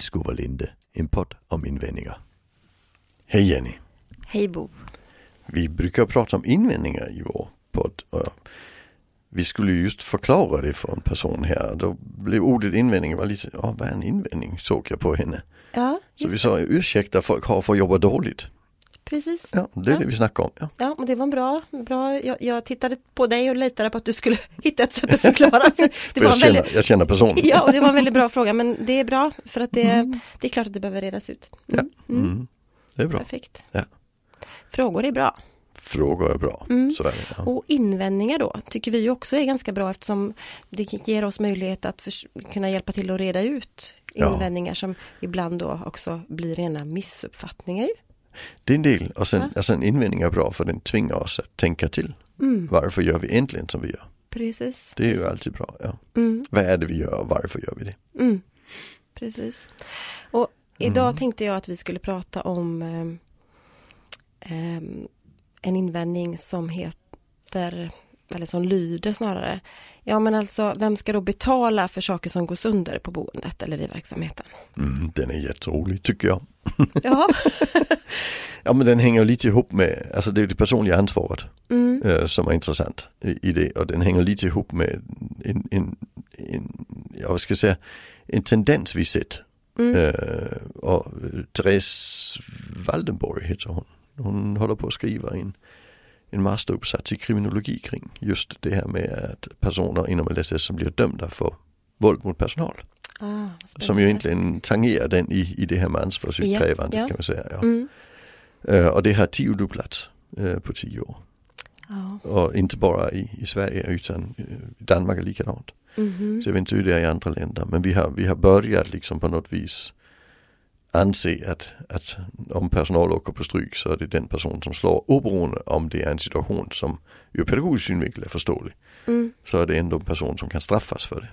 Illskov och Linde, en podd om invändningar. Hej Jenny! Hej Bo! Vi brukar prata om invändningar i vår podd. Vi skulle just förklara det för en person här. Då blev ordet invändning var lite, ja vad är en invändning såg jag på henne. Ja, Så vi sa ursäkta folk har för att jobba dåligt. Precis. Ja, det är Ja. det vi snackar om. Ja. Ja, men det var en bra, bra. Jag, jag tittade på dig och litade på att du skulle hitta ett sätt att förklara. För det För var jag, en känner, väldigt, jag känner personen. ja, och det var en väldigt bra fråga, men det är bra för att det, det är klart att det behöver redas ut. Mm. Mm. Mm, det är bra. Perfekt. Ja. Frågor är bra. Frågor är bra. Mm. Så är det. Ja. Och invändningar då tycker vi också är ganska bra eftersom det ger oss möjlighet att kunna hjälpa till att reda ut Ja. invändningar som ibland då också blir rena missuppfattningar. Det är en del. Och sen, Ja. alltså en invändning är bra för den tvingar oss att tänka till. Mm. Varför gör vi egentligen som vi gör? Precis. Det är ju alltid bra. Ja. Mm. Vad är det vi gör och varför gör vi det? Mm. Precis. Och idag Mm. tänkte jag att vi skulle prata om ehm, en invändning som heter, eller som lyder snarare. Ja men alltså, vem ska då betala för saker som går sönder på boendet eller i verksamheten? Mm, den är jätterolig tycker jag. Ja. Ja men den hänger lite ihop med, alltså det är det personliga ansvaret Mm. eh, som är intressant i, i det och den hänger lite ihop med en, en, en jag ska säga, en tendens vi sett. Mm. Eh, och Therese Waldenborg heter hon. Hon håller på att skriva en, en masteruppsats i kriminologi kring just det här med att personer inom LSS som blir dömda för våld mot personal. Ah, Som ju egentligen tangerar den i, i det här med ansvarsutkrävande Ja, ja. kan man säga. Ja. Mm. Eh, och det har tiodubblats eh, på tio år. Ja. Och inte bara i, i Sverige utan eh, i Danmark är likadant. Mhm. Så jag vet inte hur det är i andra länder. Men vi har, vi har börjat liksom på något vis anse att, att om personal åker på stryk så är det den person som slår oberoende om det är en situation som ur pedagogisk synvinkel är förståelig. Mm. Så är det ändå en person som kan straffas för det.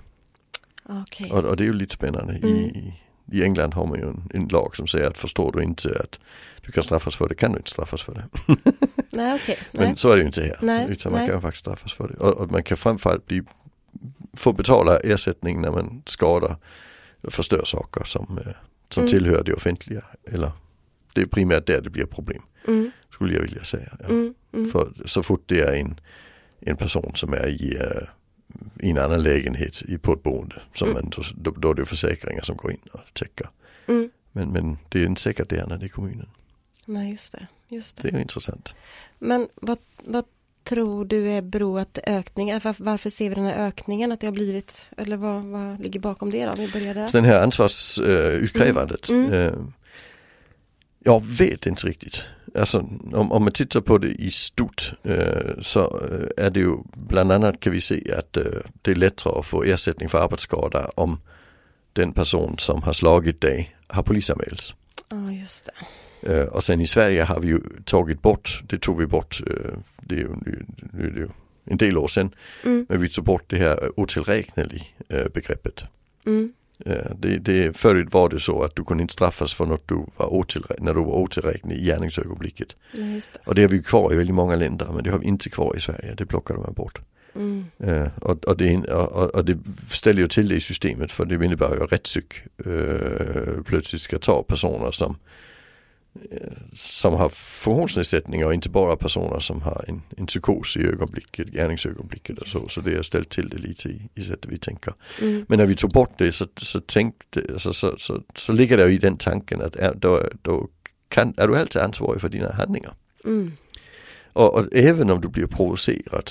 Okej. Och, och det är ju lite spännande. Mm. I, I England har man ju en, en lag som säger att förstår du inte att du kan straffas för det kan du inte straffas för det. Nej, okej. Men Nej. så är det ju inte här. Nej, Utan man nej. kan faktiskt straffas för det. Och, och man kan framförallt bli, få betala ersättning när man skadar och förstör saker som, eh, som Mm. tillhör det offentliga. Eller det är primärt där det blir problem. Mm. Skulle jag vilja säga. Ja. Mm. Mm. För så fort det är en, en person som är i, eh, i en annan lägenhet i, på ett boende. Som Mm. man, då, då är det försäkringar som går in och täcker. Men, men det är inte säkert det är när det är kommunen. Nej, just det. Just det. Det är intressant. Men vad, vad tror du är beror att ökningen, varför, varför ser vi den här ökningen att det har blivit, eller vad, vad ligger bakom det då? Vi börjar där. Så den här ansvarsutkrävandet. Mm. Eh, jag vet inte riktigt. Alltså om, om man tittar på det i stort eh, så eh, är det ju bland annat kan vi se att eh, det är lättare att få ersättning för arbetsskada om den person som har slagit dig har polisanmälts. Ja, just det. Eh, och sen i Sverige har vi ju tagit bort, det tog vi bort, eh, det är ju, nu är det ju en del år sedan, Mm. men vi tog bort det här otillräknelig eh, begreppet. Mm. Det, det, förut var det så att du kunde inte straffas för något du var otillrä- när du var otillräknelig i gärningsögonblicket. Just det. Och det har vi kvar i väldigt många länder men det har vi inte kvar i Sverige, det plockade man bort. Mm. Och, och, det, och, och- det ställer ju till det i systemet för det innebär ju att rättspsyk plötsligt ska ta personer som som har funktionsnedsättningar och inte bara personer som har en, en psykos i ögonblicket, gärningsögonblicket och så. Så det har ställt till det lite i, i sättet vi tänker. Mm. Men när vi tog bort det så, så tänkte, alltså, så, så, så ligger det i den tanken att är, då, då kan, är du alltid ansvarig för dina handlingar. Mm. Och, och även om du blir provocerad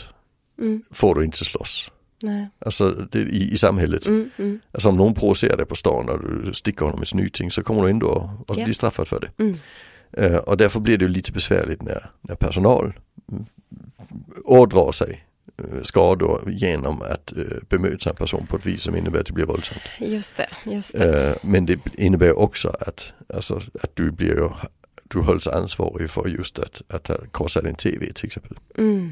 Mm. får du inte slåss. Nej. Alltså det, i, i samhället. Mm. Mm. Alltså om någon provocerar dig på stan och du sticker honom med snyting så kommer du ändå att Ja. bli straffad för det. Mm. Eh, och därför blir det lite besvärligt när, när personal mm, ådrar sig eh, skador genom att eh, bemöta en person på ett vis som innebär att det blir våldsamt. Just det, just det. Eh, men det innebär också att, alltså, att du blir du hålls ansvarig för just att, att ha krossat en TV till exempel Mm.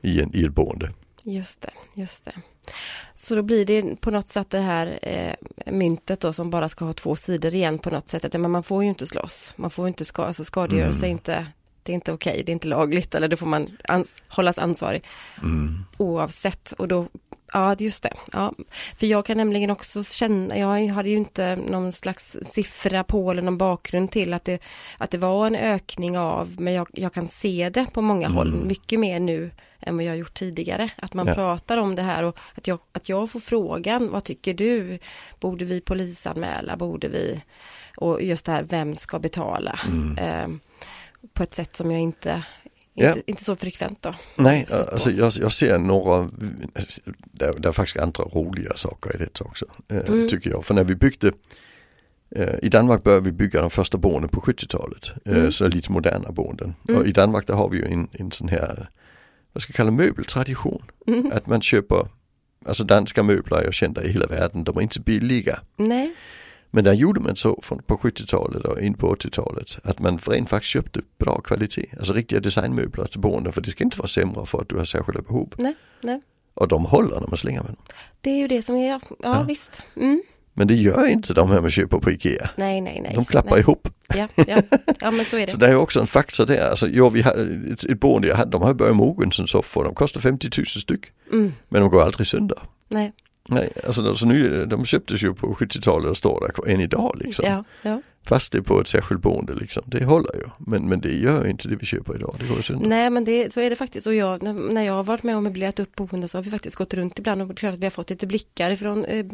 i, en, i ett boende. Just det, just det. Så då blir det på något sätt det här eh, myntet då som bara ska ha två sidor igen på något sätt. Att, men man får ju inte slåss. Man får inte ska, alltså skadegörelse Mm. inte, det är inte okej, det är inte lagligt eller då får man ans hållas ansvarig Mm. oavsett. Och då Ja, just det. Ja. För jag kan nämligen också känna, jag hade ju inte någon slags siffra på eller någon bakgrund till att det, att det var en ökning av, men jag, jag kan se det på många mm. håll, mycket mer nu än vad jag gjort tidigare. Att man ja. pratar om det här och att jag, att jag får frågan, vad tycker du? Borde vi polisanmäla? Borde vi? Och just det här, vem ska betala? Mm. Eh, på ett sätt som jag inte inte, ja. inte så frekvent då. Nej, alltså jag, jag, ser några, det, det är faktiskt andra roliga saker i det också, eh, mm. tycker jag. För när vi byggde, eh, i Danmark började vi bygga de första boenden på 70-talet, eh, mm. så lite moderna boenden. Mm. Och i Danmark där har vi ju en, en sån här, vad ska jag kalla möbeltradition. Mm. Att man köper, alltså danska möbler är ju kända i hela världen, de är inte billiga. Nej. Men där gjorde man så från, på 70-talet och in på 80-talet att man rent faktiskt köpte bra kvalitet, alltså riktiga designmöbler till boenden för det ska inte vara sämre för att du har särskilda behov. Nej, nej. Och de håller när man slänger med dem. Det är ju det som är, ja, ja. visst. Mm. Men det gör inte de här man köper på Ikea. Nej, nej, nej. De klappar nej. ihop. Ja, ja. ja, men så är det. så det är också en faktor där. Alltså, ja, vi hade ett, ett boende jag hade, de har börjat Mogensen soffor, de kostar 50 000 styck. Mm. Men de går aldrig sönder. Nej. Nej, alltså så nu, de köptes ju på 70-talet och står där än idag liksom. Ja, ja. Fast det är på ett särskilt boende liksom. Det håller ju. Men, men det gör inte det vi köper idag. Det går sönder. Nej men det, så är det faktiskt. Och jag, när jag har varit med och möblerat upp boende så har vi faktiskt gått runt ibland och klart att vi har fått lite blickar från eh,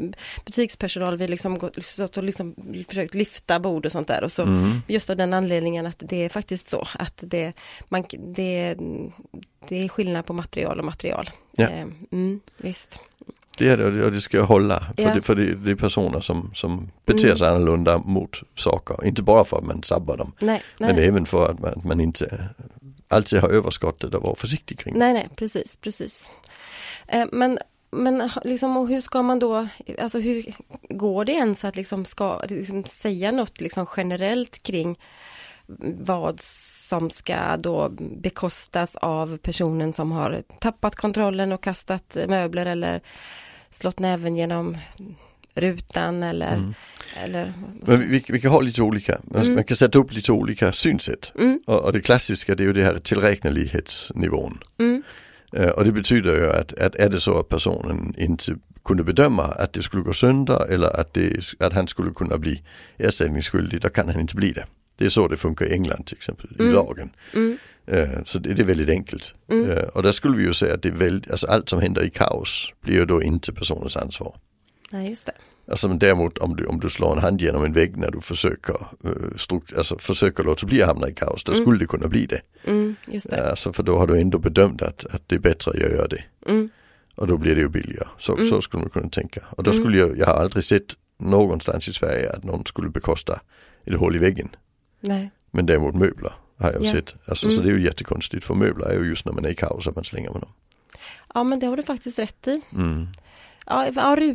butikspersonal. Vi liksom gått och liksom försökt lyfta bord och sånt där. Och så mm. just av den anledningen att det är faktiskt så att det, man, det, det är skillnad på material och material. Ja. Eh, mm, visst. Det är det och det ska hålla. För, ja. det, för det, det, är personer som, som beter sig mm. annorlunda mot saker. Inte bara för att man sabbar dem. Nej, nej. Men även för att man, man inte alltid har överskottet och vara försiktig kring. Nej, nej, precis, precis. Eh, men men liksom, och hur ska man då, alltså hur går det ens att liksom ska, liksom säga något liksom generellt kring vad som ska då bekostas av personen som har tappat kontrollen och kastat möbler eller slått näven genom rutan eller... Mm. eller Men vi, vi, kan ha lite olika, mm. man kan sätta upp lite olika synsätt. Mm. Och, och, det klassiska det är ju det här tillräknelighetsnivån. Mm. Uh, och det betyder ju att, att är det så att personen inte kunde bedöma att det skulle gå sönder eller att, det, att han skulle kunna bli ersättningsskyldig, då kan han inte bli det. Det är så det funkar i England till exempel, i mm. lagen. Mm. Uh, så det, det, är väldigt enkelt. Mm. Och där skulle vi ju säga att det är väldigt, alltså allt som händer i kaos blir ju då inte personens ansvar. Nej, just det. Alltså men däremot om du, om du slår en hand genom en vägg när du försöker, uh, strukt, alltså, försöker låta bli att hamna i kaos, då mm. skulle det kunna bli det. Mm, just det. Alltså för då har du ändå bedömt att, att det är bättre att jag gör det. Mm. Och då blir det ju billigare. Så, mm. så skulle man kunna tänka. Och då skulle jag, jag har aldrig sett någonstans i Sverige att någon skulle bekosta ett hål i väggen. Nej. Men däremot möbler har jag ja. sett. Alltså, mm. Så det är ju jättekonstigt för möbler är ju just när man är i kaos att man slänger med dem. Ja men det har du faktiskt rätt i. Mm. Ja,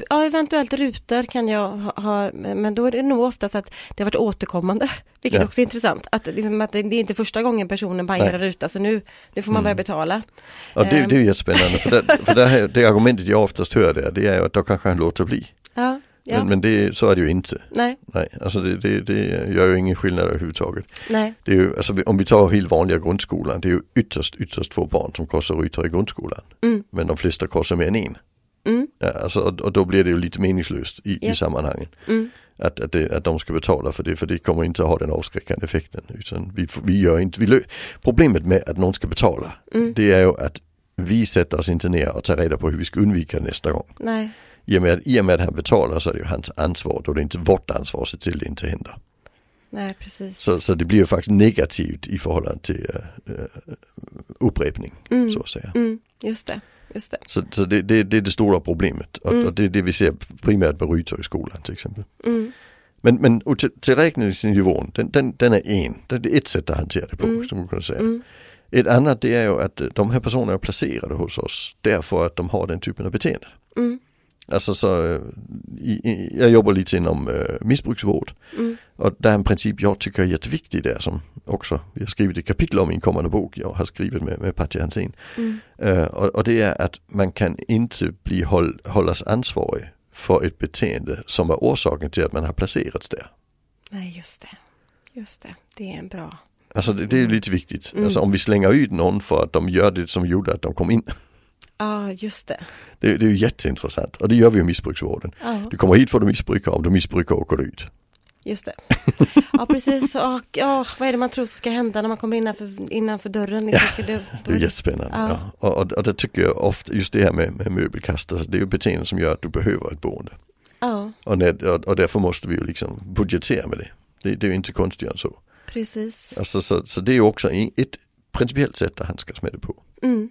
ja, eventuellt rutor kan jag ha, men då är det nog oftast att det har varit återkommande. Vilket ja. också är intressant, att, liksom, att det är inte första gången personen pajar en ruta så nu, nu får man mm. börja betala. Ja det, det är ju ehm. jättespännande, för, det, för det, här, det argumentet jag oftast hör där, det är att då kanske han låter bli. Ja. Men, men det, så är det ju inte. Nej. Nej, alltså det, det, det gör ju ingen skillnad överhuvudtaget. Nej. Det är ju, alltså, om vi tar helt vanliga grundskolan, det är ju ytterst, ytterst få barn som korsar rutor i grundskolan. Mm. Men de flesta korsar mer än en. Mm. Ja, alltså, och, och, då blir det ju lite meningslöst i, ja. i sammanhangen. Mm. Att, att, det, att de ska betala för det, för det kommer inte att ha den avskräckande effekten. Utan vi, vi gör inte, vi problemet med att någon ska betala, mm. det är ju att vi sätter oss inte ner och tar reda på hur vi ska undvika det nästa gång. Nej. I och, med, I och med att han betalar så är det ju hans ansvar, då det är inte vårt ansvar att se till det inte händer. Nej, precis. Så, så det blir ju faktiskt negativt i förhållande till uh, upprepning, mm. så att säga. Mm, just det. Just det. Så, så det, det, det, är det stora problemet och, mm. och, det är det vi ser primärt med rytor i skolan till exempel. Mm. Men, men tillräkningsnivån, den, den, den är en, det är ett sätt att hantera det på, mm. som man kan säga. Mm. Ett annat det är ju att de här personerna är placerade hos oss därför att de har den typen av beteende. Mm. Alltså så, øh, jag jobbar lite inom äh, missbruksvård. Mm. Och det är en princip jag tycker är jätteviktig där som också vi har skrivit ett kapitel om i en kommande bok jag har skrivit med, med Patja Hansén. Mm. Äh, och, och, det är att man kan inte bli håll, hållas ansvarig för ett beteende som är orsaken till att man har placerats där. Nej just det, just det, det är en bra. Alltså det, det är lite viktigt. Mm. Alltså om vi slänger ut någon för att de gör det som gjorde att de kom in. Ja, just det. Det, det är ju jätteintressant och det gör vi i missbruksvården. Ja, Du kommer hit för att du missbrukar, om du missbrukar åker du ut. just det. Ja, precis. Och, ja, vad är det man tror ska hända när man kommer innanför, innanför dörren? Liksom, ska det, Det är jättespännande. Ja. Ja. Och, och, och det tycker jag ofta, just det här med, med möbelkast, alltså det är ju beteenden som gör att du behöver ett boende. ja, Och, när, och, och därför måste vi ju liksom budgetera med det. Det, det är ju inte konstigare än så. precis. Alltså, så, så det är ju också ett principiellt sätt att handskas med det på. Mm.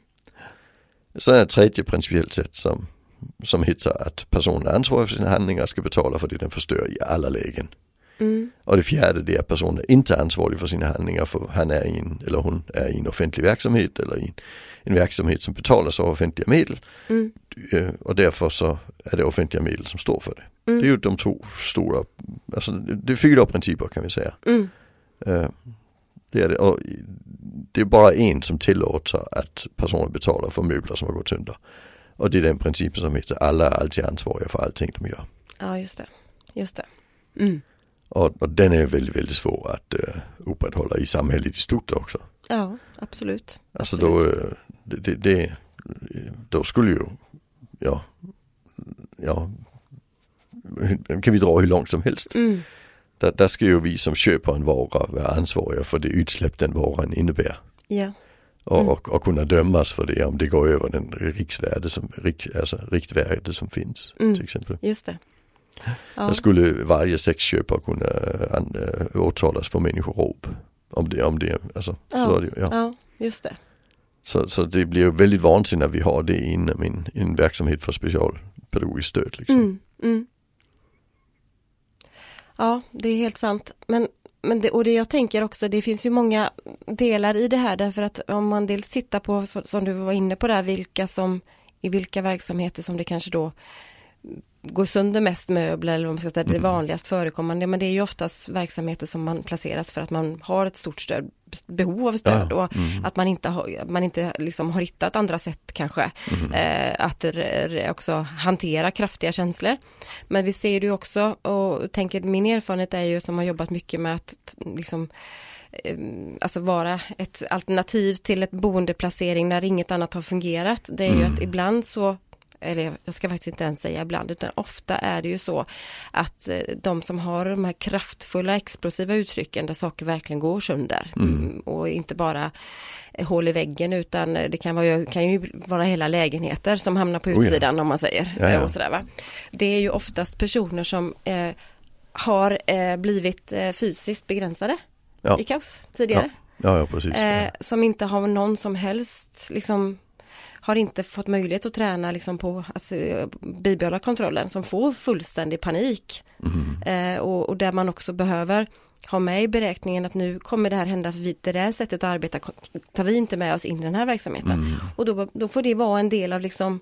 Sen är ett tredje principiellt sätt som, som heter att personen är ansvarig för sina handlingar ska betala för det den förstör i alla lägen. Mm. Och det fjärde det är att personen inte är ansvarig för sina handlingar för han är i en, eller hon är i en offentlig verksamhet eller i en, en verksamhet som betalas av offentliga medel. Mm. Och därför så är det offentliga medel som står för det. Mm. Det är ju de två stora, alltså det är fyra principer kan vi säga. Mm. Det är det. Och det är bara en som tillåter att personen betalar för möbler som har gått sönder. Och det är den principen som heter alla är alltid ansvariga för allting de gör. Ja, just det. Just det. Mm. Och, och den är väldigt, väldigt svår att uh, upprätthålla i samhället i stort också. Ja, absolut. Alltså absolut. då, eh, det, det, det, då skulle ju, ja, ja, kan vi dra hur långt som helst. Mm. Där, där ska ju vi som köper en vara vara ansvariga för det utsläpp den varan innebär. Ja, Mm. och, och kunna dömas för det om det går över den riksvärde som, rik, alltså, riktvärde som finns Mm. till exempel. just det. Ja. Där skulle varje sexköpare kunna an, äh, åtalas för människorov. Om det, om det, alltså, Ja. så är det ju. Ja. ja, just det. Så, så det blir väldigt vansinnigt när vi har det inom en, en verksamhet för specialpedagogiskt stöd. Liksom. Mm. Ja, det är helt sant. Men, men det, och det jag tänker också, det finns ju många delar i det här därför att om man dels tittar på, som du var inne på där, vilka som, i vilka verksamheter som det kanske då går sönder mest möbler eller vad man ska säga, det är Mm. vanligast förekommande, men det är ju oftast verksamheter som man placeras för att man har ett stort stöd, behov av stöd Ja, och mm. att man inte har, man inte liksom har hittat andra sätt kanske Mhm. eh, att också hantera kraftiga känslor. Men vi ser det ju också och tänker min erfarenhet är ju som har jobbat mycket med att liksom eh, Alltså vara ett alternativ till ett boendeplacering när inget annat har fungerat. Det är ju Mm. att ibland så eller jag ska faktiskt inte ens säga ibland, utan ofta är det ju så att eh, de som har de här kraftfulla explosiva uttrycken där saker verkligen går sönder Mm. Mm, och inte bara eh, hål i väggen utan eh, det kan, vara, kan ju vara hela lägenheter som hamnar på Oh ja. utsidan om man säger. Ja, ja. Och sådär, va? Det är ju oftast personer som eh, har eh, blivit eh, fysiskt begränsade i kaos tidigare. Ja, ja precis. Som inte har någon som helst liksom har inte fått möjlighet att träna liksom på att eh, bibehålla kontrollen, som får fullständig panik. Mhm. Eh, och, och där man också behöver ha med i beräkningen att nu kommer det här hända, för det där sättet att arbeta tar vi inte med oss in i den här verksamheten. Mm. Och då, då får det vara en del av liksom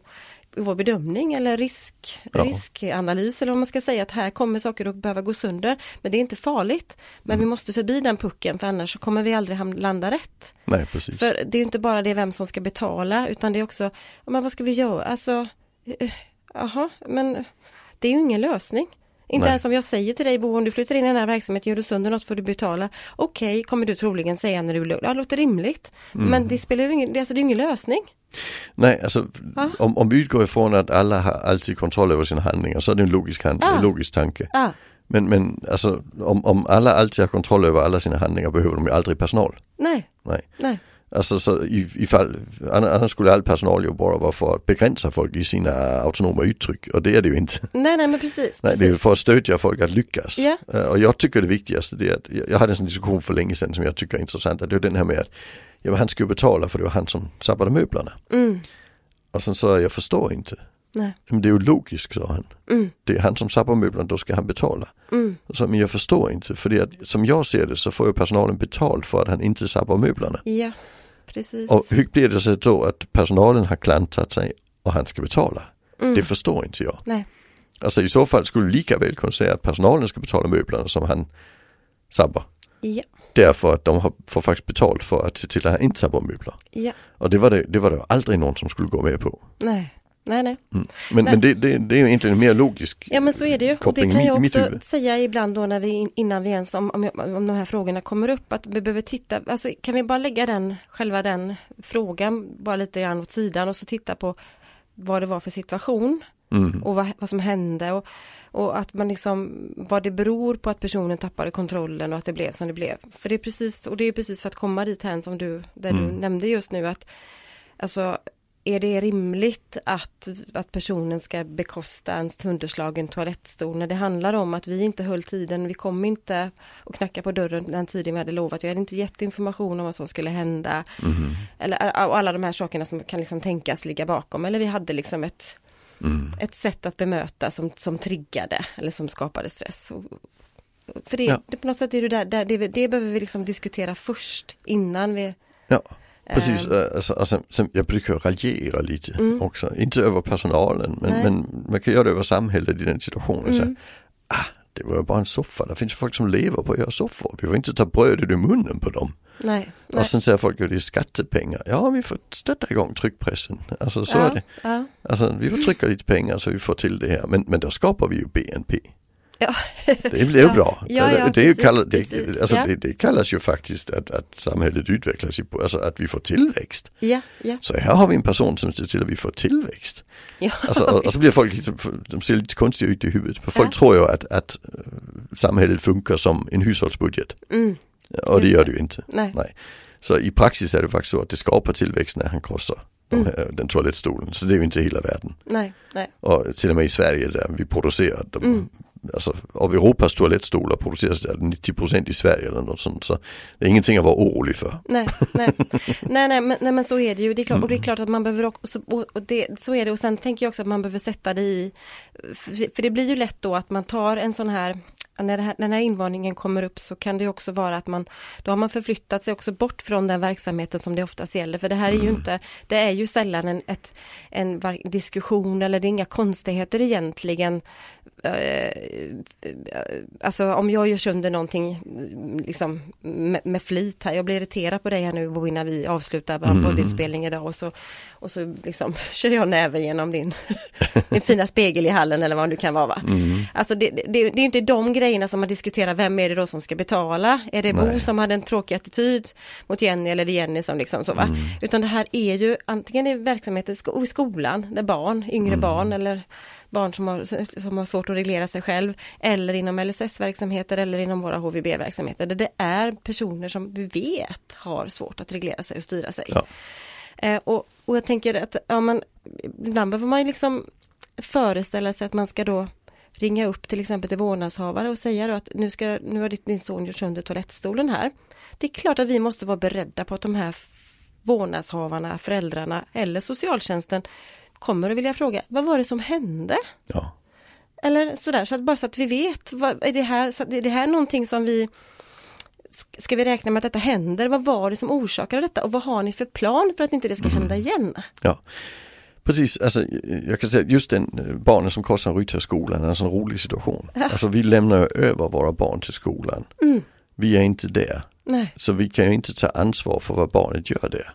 vår bedömning eller risk, Ja. riskanalys eller vad man ska säga att här kommer saker att behöva gå sönder. Men det är inte farligt. Men Mm. vi måste förbi den pucken för annars så kommer vi aldrig landa rätt. Nej, precis. För det är inte bara det vem som ska betala utan det är också, men vad ska vi göra? Alltså, eh, jaha, men det är ju ingen lösning. Inte Nej. ens om jag säger till dig Bo, om du flyttar in i den här verksamheten, gör du sönder något får du betala. Okej, kommer du troligen säga när du är lugn. Ja, det låter rimligt. Mm. Men det spelar ju ingen, alltså, det är ju ingen lösning. Nej, alltså om, om vi utgår ifrån att alla har alltid kontroll över sina handlingar så är det en logisk, hand, Ja. en logisk tanke. Ja, Men, men alltså, om, om alla alltid har kontroll över alla sina handlingar behöver de ju aldrig personal. nej, Nej. nej, Alltså så i, ifall, annars skulle all personal ju bara vara för att begränsa folk i sina autonoma uttryck och det är det ju inte. nej, nej, men precis. Nej, det är precis. för att stödja folk att lyckas. Ja. Eh, Och jag tycker det viktigaste det är att, jag hade en sån diskussion för länge sedan som jag tycker är intressant, det är den här med att ja, han skulle betala för det var han som sabbade möblerna. Mm, Och sen sa jag, jag förstår inte. nej, Men det är ju logiskt, sa han. mm, Det är han som sabbar möblerna, då ska han betala. mm, Så, men jag förstår inte, för att, som jag ser det så får ju personalen betalt för att han inte sabbar möblerna. ja, precis. Och hur blir det så då att personalen har klantat sig och han ska betala? Mm, Det förstår inte jag. nej, Alltså i så fall skulle du lika väl kunna säga att personalen ska betala möblerna som han sabbar. ja, Därför att de har, får faktiskt betalt för att se till att inte sabbar möbler. ja, Och det var det, det var det aldrig någon som skulle gå med på. nej, nej, nej. Mm. Men, Nej. men det, det, det är ju egentligen en mer logisk Ja men så är det ju. Och det kan jag också säga ibland då när vi, innan vi ens, om, om, om de här frågorna kommer upp, att vi behöver titta, alltså kan vi bara lägga den, själva den frågan bara lite grann åt sidan och så titta på vad det var för situation Mm. och vad, vad som hände och, och att man liksom, vad det beror på att personen tappade kontrollen och att det blev som det blev. För det är precis, och det är precis för att komma dit hän som du, där du Mm. nämnde just nu att alltså är det rimligt att, att personen ska bekosta en sönderslagen toalettstol när det handlar om att vi inte höll tiden, vi kom inte och knacka på dörren den tiden vi hade lovat, vi hade inte gett information om vad som skulle hända. Mhm. Eller alla de här sakerna som kan liksom tänkas ligga bakom, eller vi hade liksom ett, Mm. ett sätt att bemöta som, som triggade eller som skapade stress. Och, för det, Ja. det, på något sätt är det där, där det, det behöver vi liksom diskutera först innan vi... Ja, Precis, ehm, äh, alltså, alltså, jag brukar raljera lite Mm. också. Inte över personalen men, men man kan göra det över samhället i den situationen. Så, mm, ah, det var bara en soffa, det finns folk som lever på att göra soffor. Vi får inte ta brödet ur munnen på dem. nej, nej. Och sen säger folk att det är skattepengar. Ja, vi får stötta igång tryckpressen. Alltså så ja, är det. Ja, Alltså vi får trycka lite pengar så vi får till det här. Men, men då skapar vi ju BNP. Ja. Det ju Ja. bra. Ja, ja, det, precis, kallat, det, alltså, det, det kallas ju faktiskt att, att samhället utvecklas, alltså att vi får tillväxt. Så här har vi en person som ser till att vi får tillväxt. Alltså, och, så blir folk lite, de ser lite konstiga ut i huvudet. Folk tror ju att, att eh, samhället funkar som en hushållsbudget. Mm, Och det gör det. ju inte. nej, Nej. Så i praxis är det faktiskt så att det skapar tillväxt när han krossar Mm. här, den toalettstolen. Så det är ju inte hela världen. nej, nej. Och till och med i Sverige där vi producerar dem. Mm. Alltså av Europas toalettstolar produceras det 90% i Sverige eller något sånt. Så det är ingenting att vara orolig för. Nej, nej, nej, nej, men, nej men så är det ju. Det är klart, och det är Mm. klart att man behöver också, och, det, så är det. Och sen tänker jag också att man behöver sätta det i, för, för det blir ju lätt då att man tar en sån här, när, här, när den här invarningen kommer upp så kan det också vara att man, då har man förflyttat sig också bort från den verksamheten som det oftast gäller. För det här är ju Mm. inte, det är ju sällan en, ett, en diskussion eller det är inga konstigheter egentligen. Eh, alltså om jag gör sönder någonting mm, liksom med, med flit här, jag blir irriterad på dig här nu Bo innan vi avslutar vår Mm. poddinspelning idag och så, och så liksom kör jag näven genom din, din fina spegel i hallen eller vad nu kan vara. Va? Mm. Alltså det, det, det är inte de grejerna som man diskuterar, vem är det då som ska betala? Är det Bo Nej. som hade en tråkig attityd mot Jenny eller är det Jenny som liksom så va? Mm. Utan det här är ju antingen i verksamheter sko- i skolan, där barn, yngre Mm. barn eller barn som har, som har svårt att reglera sig själv eller inom LSS-verksamheter eller inom våra HVB-verksamheter det är personer som vi vet har svårt att reglera sig och styra sig. Ja. Eh, och, och jag tänker att ja, man, ibland behöver man ju liksom föreställa sig att man ska då ringa upp till exempel till vårdnadshavare och säga att nu, ska, nu har din son gjort sönder toalettstolen här. Det är klart att vi måste vara beredda på att de här vårdnadshavarna, föräldrarna eller socialtjänsten kommer att vilja fråga, vad var det som hände? Ja. Eller sådär, så att bara så att vi vet, vad, är, det här, så är det här någonting som vi sk- Ska vi räkna med att detta händer? Vad var det som orsakade detta? Och vad har ni för plan för att inte det ska hända igen? Precis, alltså, jag kan säga att just den eh, barnen som korsar Rytterskolan är en sån rolig situation. Alltså vi lämnar över våra barn till skolan. Mm. Vi är inte där. Nej, Så vi kan ju inte ta ansvar för vad barnet gör där.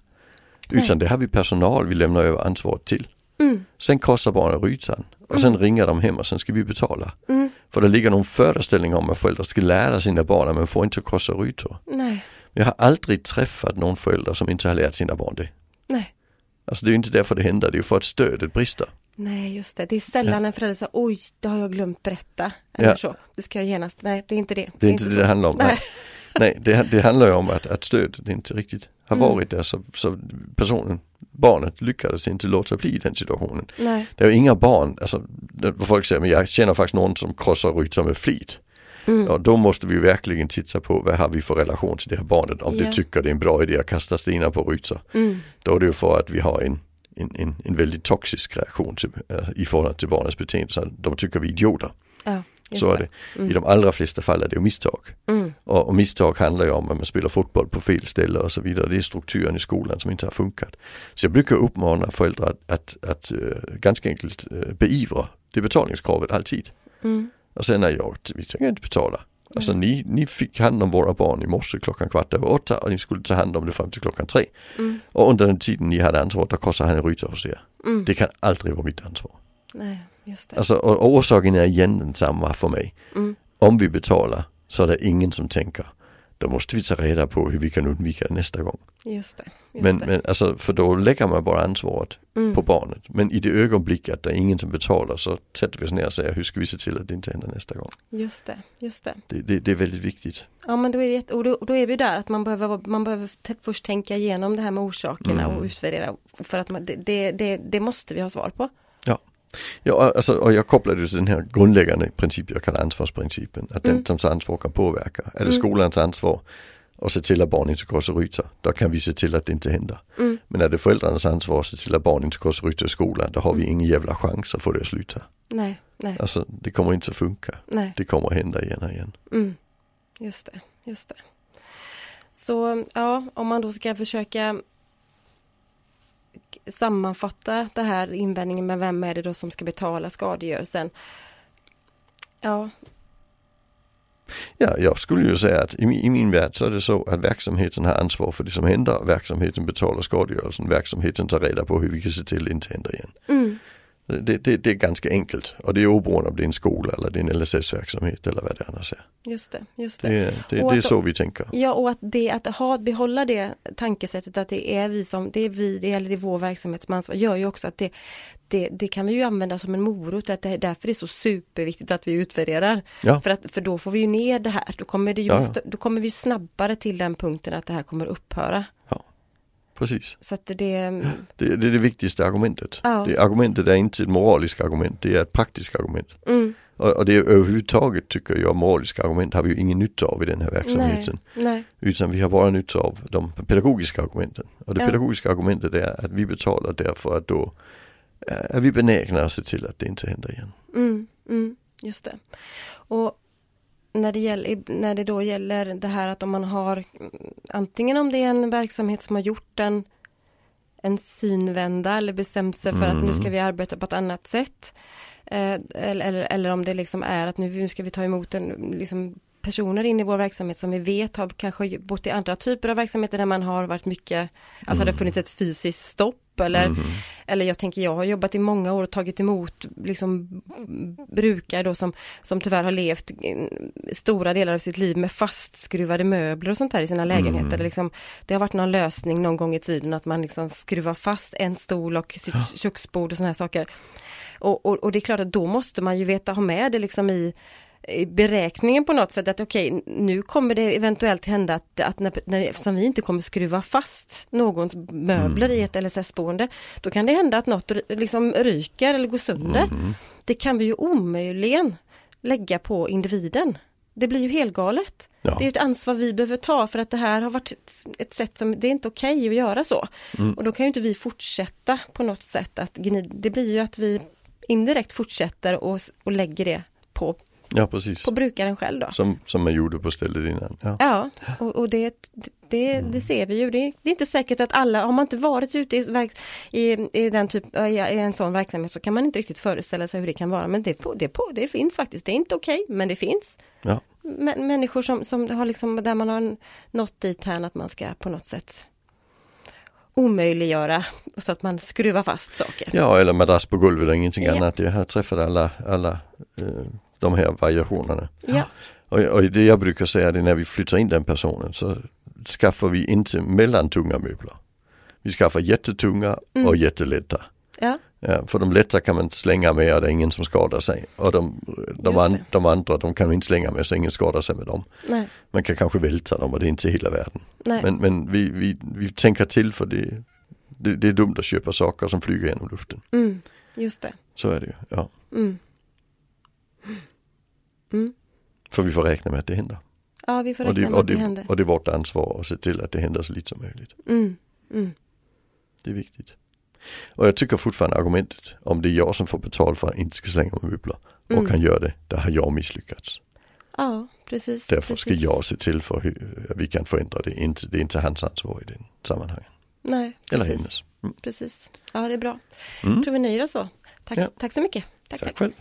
Nej. Utan det har vi personal vi lämnar över ansvaret till. Mm, Sen korsar barnen rutan och sen ringer de hem och sen ska vi betala. mm, För det ligger någon föreställning om att föräldrar ska lära sina barn att man får inte krossa rutor. nej, Jag har aldrig träffat någon förälder som inte har lärt sina barn det. nej. Alltså det är ju inte därför det händer, det är ju för att stödet brister. Nej, just det. Det är sällan en förälder säger oj, det har jag glömt berätta. Eller Ja. så. Det ska jag genast. Nej, det är inte det. Det är inte det så. det handlar om. Nej, Nej. Det, det handlar ju om att, att stödet inte riktigt har Mm. varit där så, så personen, barnet lyckades inte låta bli den situationen. Nej. Det är inga barn, alltså folk säger, men jag känner faktiskt någon som krossar rutor med flit. Mm. Ja, då måste vi verkligen titta på vad har vi för relation till det här barnet. Om Ja. det tycker det är en bra idé att kasta stenar på rutor. Mm. Då är det ju för att vi har en, en, en, en väldigt toxisk reaktion till, äh, i förhållande till barnets beteende. Så de tycker vi är idioter. Just Så är det. Mm. I de allra flesta fall är det ju misstag. Mm. Och, och misstag handlar ju om att man spelar fotboll på fel ställe och så vidare. Det är strukturen i skolan som inte har funkat. Så jag brukar uppmana föräldrar att, att, att uh, ganska enkelt uh, beivra det betalningskravet alltid. Mm. Och sen är jag, vi tänker inte betala. Alltså ni, ni fick hand om våra barn i morse klockan kvart över åtta och ni skulle ta hand om det fram till klockan tre. Mm. Och under den tiden ni hade ansvaret, då kostade han en ruta hos er. Mm. Det kan aldrig vara mitt ansvar. Nej. Alltså, och, och orsaken är igen densamma för mig. Mm. Om vi betalar så är det ingen som tänker då måste vi ta reda på hur vi kan undvika det nästa gång. Just det. Just Men, det. men alltså, för då lägger man bara ansvaret Mm. på barnet. Men i det ögonblick att det är ingen som betalar så sätter vi oss ner och säger hur ska vi se till att det inte händer nästa gång. Just det, just det. Det, det, det är väldigt viktigt. Ja men då är, det, och då, då är vi där att man behöver, man behöver först tänka igenom det här med orsakerna Mm. och utvärdera. För att man, det, det, det, det måste vi ha svar på. Ja, alltså, och jag kopplar det till den här grundläggande principen jag kallar ansvarsprincipen. Att Mm. den som tar ansvar kan påverka. Är det Mm. skolans ansvar att se till att barn inte och ryter, då kan vi se till att det inte händer. Mm. Men är det föräldrarnas ansvar att se till att barn inte och ryter i skolan, då har vi Mm. ingen jävla chans att få det att sluta. Nej, nej, Alltså det kommer inte att funka. nej. Det kommer att hända igen och igen. Mm. Just det, just det. Så ja, om man då ska försöka sammanfatta det här invändningen med vem är det då som ska betala skadegörelsen? Ja, Ja, jag skulle ju säga att i min, i min värld så är det så att verksamheten har ansvar för det som händer. Verksamheten betalar skadegörelsen. Verksamheten tar reda på hur vi kan se till att det inte händer igen. mm. Det, det, det är ganska enkelt och det är oberoende om det är en skola eller en LSS-verksamhet eller vad det annars är. just det, just det. Det, det, det är att- så vi tänker. Ja, och att, det, att ha, behålla det tankesättet att det är vi som, det är vi, det eller det är vår verksamhet som ansvar, gör ju också att det, det, det kan vi ju använda som en morot, att det är därför det är så superviktigt att vi utvärderar. Ja. För, att, för då får vi ju ner det här, då kommer, det ju, Ja, ja. då kommer vi snabbare till den punkten att det här kommer upphöra. Precis. Så det, Det, det är det viktigaste argumentet. Ja. Det argumentet är inte ett moraliskt argument, det är ett praktiskt argument. mm, Och, och det är överhuvudtaget tycker jag moraliska argument har vi ju ingen nytta av i den här nej, verksamheten. nej, Utan vi har bara nytta av de pedagogiska argumenten. Och det Ja. pedagogiska argumentet är att vi betalar därför att då är vi benägna att se till att det inte händer igen. mm, mm, just det. Och när det, gäller, när det då gäller det här att om man har mm, antingen om det är en verksamhet som har gjort en, en synvända eller bestämt sig för att nu ska Mm. vi arbeta på ett annat sätt. Eh, eller, eller, eller om det liksom är att nu, nu ska vi ta emot en, liksom, personer in i vår verksamhet som vi vet har kanske bott i andra typer av verksamheter där man har varit mycket, alltså det har funnits ett fysiskt stopp eller Mhm. eller jag tänker, jag har jobbat i många år och tagit emot liksom brukare då som, som tyvärr har levt stora delar av sitt liv med fastskruvade möbler och sånt där i sina lägenheter. Mm. Liksom, det har varit någon lösning någon gång i tiden att man liksom skruvar fast en stol och sitt köksbord och såna här saker. Och, och, och det är klart att då måste man ju veta, ha med det liksom i beräkningen på något sätt att okej, nu kommer det eventuellt hända att, att när, när, eftersom vi inte kommer skruva fast någons möbler i ett LSS-boende, då kan det hända att något liksom ryker eller går sönder. Mhm. Det kan vi ju omöjligen lägga på individen. Det blir ju helgalet. Ja. Det är ett ansvar vi behöver ta för att det här har varit ett sätt som, det är inte okej att göra så. Mm. Och då kan ju inte vi fortsätta på något sätt att det blir ju att vi indirekt fortsätter och, och lägger det på, ja, precis. på brukaren själv då. Som, som man gjorde på stället innan. Ja. Ja, och, och det, det, det ser vi ju. Det, det är inte säkert att alla, har man inte varit ute i, i, i, den typ, i en sån verksamhet så kan man inte riktigt föreställa sig hur det kan vara. Men det, på, det, på, det finns faktiskt, det är inte okej, men det finns. Ja. Mä- människor som, som har liksom, där man har nått dit här att man ska på något sätt omöjliggöra så att man skruvar fast saker. ja, eller madrass på golvet och ingenting Ja. annat. Jag har träffat alla, alla eh, de här variationerna. Ja, Och, och det jag brukar säga är när vi flyttar in den personen så skaffar vi inte mellantunga möbler. Vi skaffar jättetunga Mm. och jättelätta. ja, Ja, för de lätta kan man slänga med och det är ingen som skadar sig. Och de, de, an, de andra de kan man inte slänga med så ingen skadar sig med dem. nej, Man kan kanske välta dem och det är inte hela världen. nej, Men, men vi, vi, vi tänker till för det, det, det är dumt att köpa saker som flyger genom luften. mm, just det. Så är det ju. Ja. Mm. Mm. För vi får räkna med att det händer. Ja, vi får Och räkna det, med och, att det händer. det, och det är vårt ansvar att se till att det händer så lite som möjligt. Mm, mm. Det är viktigt. Och jag tycker fortfarande argumentet om det är jag som får betalt för att inte ska slänga möbler och Mm. kan göra det, då har jag misslyckats. Ja, precis. Därför ska precis. jag se till för hur vi kan förändra det. Inte, det är inte hans ansvar i den sammanhangen. Nej, Eller precis. hennes. Mm. precis. Ja, det är bra. Mm. Tror vi nöjer oss så. Tack, Ja. tack så mycket. Tack, Tack tack.